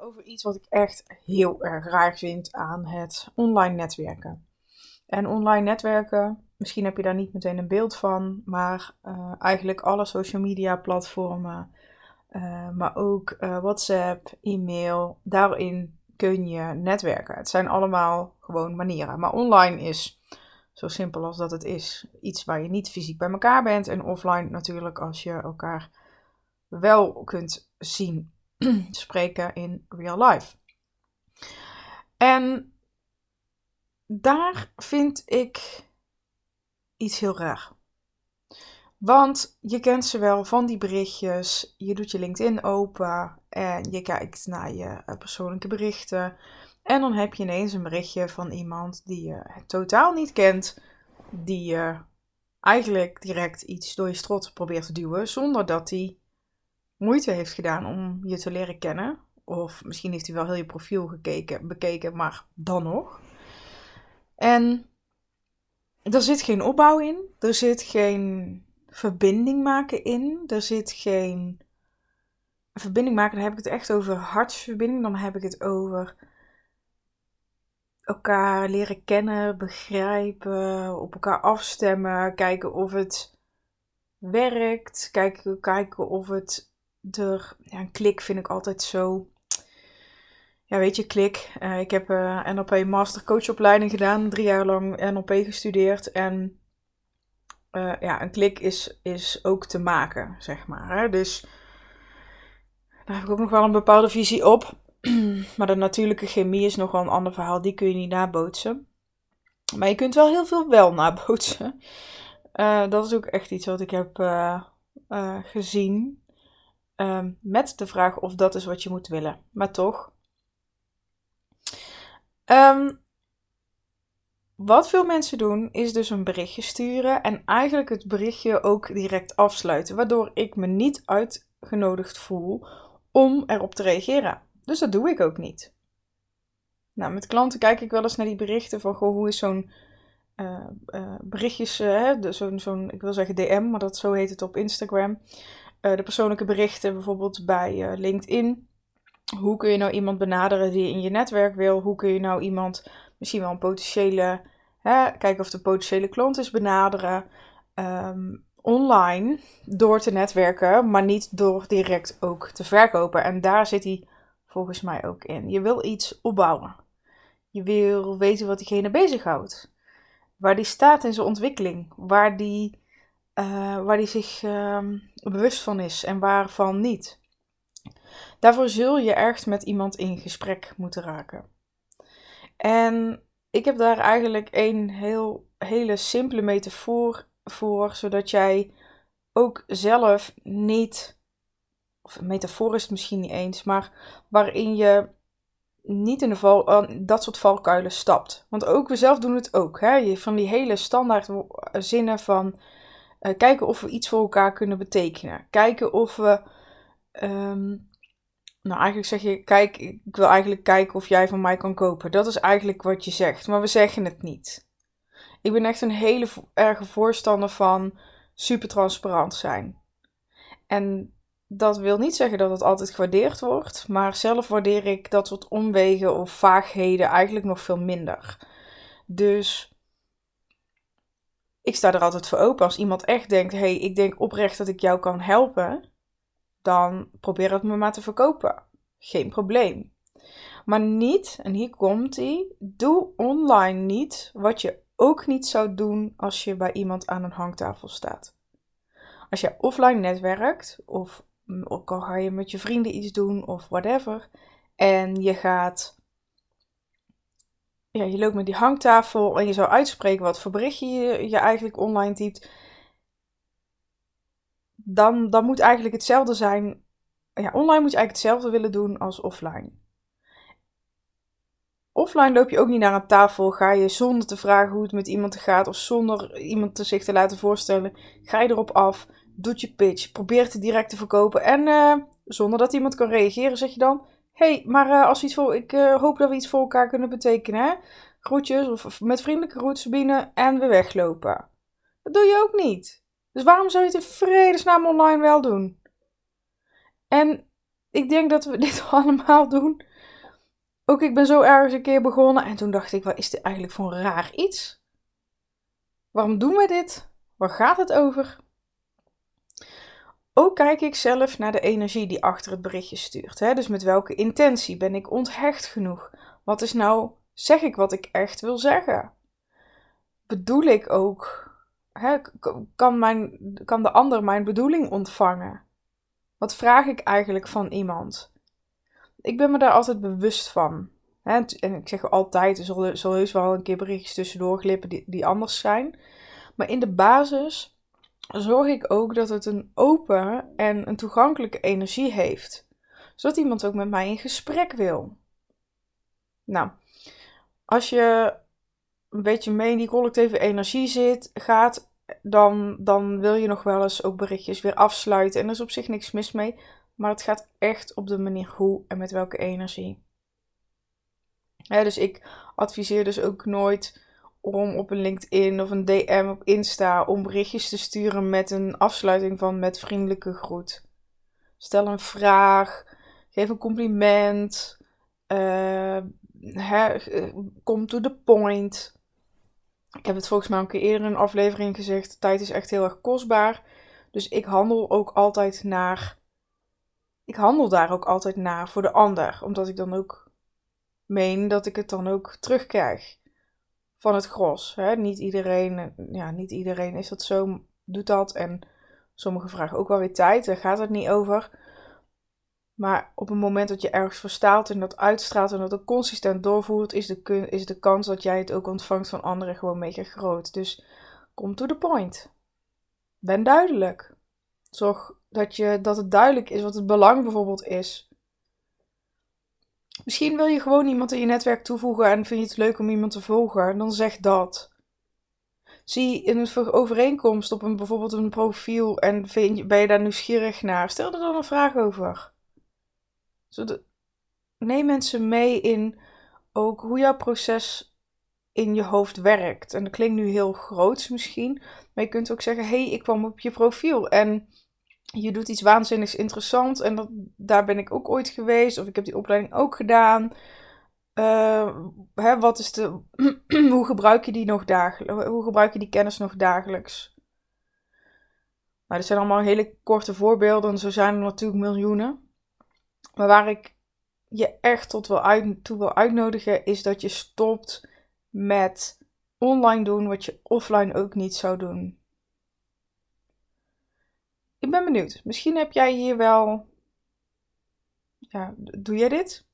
over iets wat ik echt heel erg raar vind aan het online netwerken. En online netwerken, misschien heb je daar niet meteen een beeld van, maar uh, eigenlijk alle social media platformen, uh, maar ook uh, WhatsApp, e-mail, daarin kun je netwerken. Het zijn allemaal gewoon manieren. Maar online is zo simpel als dat het is. Iets waar je niet fysiek bij elkaar bent. En offline natuurlijk als je elkaar wel kunt zien spreken in real life. En daar vind ik iets heel raar. Want je kent ze wel van die berichtjes. Je doet je LinkedIn open en je kijkt naar je eh, persoonlijke berichten. En dan heb je ineens een berichtje van iemand die je totaal niet kent. Die je eigenlijk direct iets door je strot probeert te duwen. Zonder dat hij moeite heeft gedaan om je te leren kennen. Of misschien heeft hij wel heel je profiel gekeken, bekeken, maar dan nog. En er zit geen opbouw in. Er zit geen verbinding maken in. Er zit geen. Verbinding maken, dan heb ik het echt over hartsverbinding. Dan heb ik het over elkaar leren kennen, begrijpen, op elkaar afstemmen, kijken of het werkt, kijken, kijken of het Ja, een klik vind ik altijd zo. Ja, weet je, klik. Uh, ik heb uh, eh, NLP Master Coachopleiding gedaan, drie jaar lang NLP gestudeerd. En uh, ja, een klik is, is ook te maken, zeg maar. Hè? Dus daar heb ik ook nog wel een bepaalde visie op. maar de natuurlijke chemie is nog wel een ander verhaal. Die kun je niet nabootsen. Maar je kunt wel heel veel wel nabootsen. Dat is ook echt iets wat ik heb gezien. Ehm, met de vraag of dat is wat je moet willen. Maar toch. Um, wat veel mensen doen, is dus een berichtje sturen en eigenlijk het berichtje ook direct afsluiten, waardoor ik me niet uitgenodigd voel om erop te reageren. Dus dat doe ik ook niet. Nou, met klanten kijk ik wel eens naar die berichten van, goh, hoe is zo'n uh, berichtjes, uh, zo'n, zo'n, ik wil zeggen DM, maar dat zo heet het op Instagram. De persoonlijke berichten bijvoorbeeld bij LinkedIn. Hoe kun je nou iemand benaderen die je in je netwerk wil? Hoe kun je nou iemand misschien wel een potentiële, hè, kijken of de potentiële klant is benaderen. Um, online door te netwerken, maar niet door direct ook te verkopen. En daar zit hij volgens mij ook in. Je wil iets opbouwen. Je wil weten wat diegene bezighoudt. Waar die staat in zijn ontwikkeling. Waar die, uh, waar die zich uh, bewust van is en waarvan niet. Daarvoor zul je ergens met iemand in gesprek moeten raken. En ik heb daar eigenlijk een heel, hele simpele metafoor voor, zodat jij ook zelf niet, of metafoor is het misschien niet eens, maar waarin je niet in de val, dat soort valkuilen stapt. Want ook we zelf doen het ook. Hè? Van die hele standaard zinnen van uh, kijken of we iets voor elkaar kunnen betekenen. Kijken of we um, nou, eigenlijk zeg je, kijk, ik wil eigenlijk kijken of jij van mij kan kopen. Dat is eigenlijk wat je zegt, maar we zeggen het niet. Ik ben echt een hele erge voorstander van super transparant zijn. En dat wil niet zeggen dat het altijd gewaardeerd wordt, maar zelf waardeer ik dat soort omwegen of vaagheden eigenlijk nog veel minder. Dus ik sta er altijd voor open. Als iemand echt denkt: hé, hey, ik denk oprecht dat ik jou kan helpen, dan probeer het me maar te verkopen. Geen probleem. Maar niet, en hier komt hij, doe online niet wat je ook niet zou doen als je bij iemand aan een hangtafel staat. Als je offline netwerkt, of ook al ga je met je vrienden iets doen, of whatever, en je gaat, ja, je loopt met die hangtafel en je zou uitspreken wat voor berichtje je, je eigenlijk online typt, dan, dan moet eigenlijk hetzelfde zijn. Ja, online moet je eigenlijk hetzelfde willen doen als offline. Offline loop je ook niet naar een tafel, ga je zonder te vragen hoe het met iemand gaat of zonder iemand te zich te laten voorstellen, ga je erop af, doet je pitch, probeert het direct te verkopen en uh, zonder dat iemand kan reageren zeg je dan, hey, maar uh, als iets voor, ik uh, hoop dat we iets voor elkaar kunnen betekenen, groetjes of met vriendelijke groet Sabine en we weglopen. Dat doe je ook niet. Dus waarom zou je het in vredesnaam online wel doen? En ik denk dat we dit allemaal doen. Ook ik ben zo ergens een keer begonnen en toen dacht ik, wat is dit eigenlijk voor een raar iets? Waarom doen we dit? Waar gaat het over? Ook kijk ik zelf naar de energie die achter het berichtje stuurt. Hè? Dus met welke intentie ben ik onthecht genoeg? Wat is nou, zeg ik wat ik echt wil zeggen? Bedoel ik ook, hè? Kan, mijn, kan de ander mijn bedoeling ontvangen? Wat vraag ik eigenlijk van iemand? Ik ben me daar altijd bewust van. Hè? En ik zeg altijd, er zullen, heus wel een keer berichtjes tussendoor glippen die, die anders zijn. Maar in de basis zorg ik ook dat het een open en een toegankelijke energie heeft. Zodat iemand ook met mij in gesprek wil. Nou, als je een beetje mee in die collectieve energie zit, gaat, dan, dan wil je nog wel eens ook berichtjes weer afsluiten. En er is op zich niks mis mee. Maar het gaat echt op de manier hoe en met welke energie. dus ik adviseer dus ook nooit om op een LinkedIn of een DM op Insta om berichtjes te sturen met een afsluiting van met vriendelijke groet. Stel een vraag, geef een compliment, uh, kom to the point. Ik heb het volgens mij een keer eerder in een aflevering gezegd: tijd is echt heel erg kostbaar. Dus ik handel ook altijd naar. Ik handel daar ook altijd naar voor de ander, omdat ik dan ook meen dat ik het dan ook terugkrijg van het gros. Hè? Niet, iedereen, ja, niet iedereen is dat zo, doet dat. En sommigen vragen ook wel weer tijd, daar gaat het niet over. Maar op het moment dat je ergens verstaalt en dat uitstraalt en dat ook consistent doorvoert, is de, is de kans dat jij het ook ontvangt van anderen gewoon mega groot. Dus kom to the point. Ben duidelijk. Zorg dat, je, dat het duidelijk is wat het belang bijvoorbeeld is. Misschien wil je gewoon iemand in je netwerk toevoegen en vind je het leuk om iemand te volgen. Dan zeg dat. Zie in een overeenkomst op een, bijvoorbeeld een profiel en vind je, ben je daar nieuwsgierig naar. Stel er dan een vraag over. Neem mensen mee in ook hoe jouw proces in je hoofd werkt. En dat klinkt nu heel groots misschien. Maar je kunt ook zeggen: hey, ik kwam op je profiel en je doet iets waanzinnigs interessant en dat, daar ben ik ook ooit geweest, of ik heb die opleiding ook gedaan. Uh, hè, wat is de, hoe gebruik je die nog dagelijks? Hoe gebruik je die kennis nog dagelijks? Nou, dit zijn allemaal hele korte voorbeelden, en zo zijn er natuurlijk miljoenen. Maar waar ik je echt tot wil uit, toe wil uitnodigen, is dat je stopt met online doen wat je offline ook niet zou doen. Ik ben benieuwd. Misschien heb jij hier wel. Ja, doe jij dit?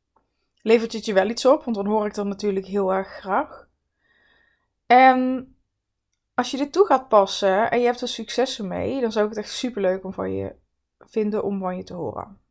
Levert het je wel iets op? Want dan hoor ik dat natuurlijk heel erg graag. En als je dit toe gaat passen en je hebt er successen mee, dan zou ik het echt super leuk om van je vinden om van je te horen.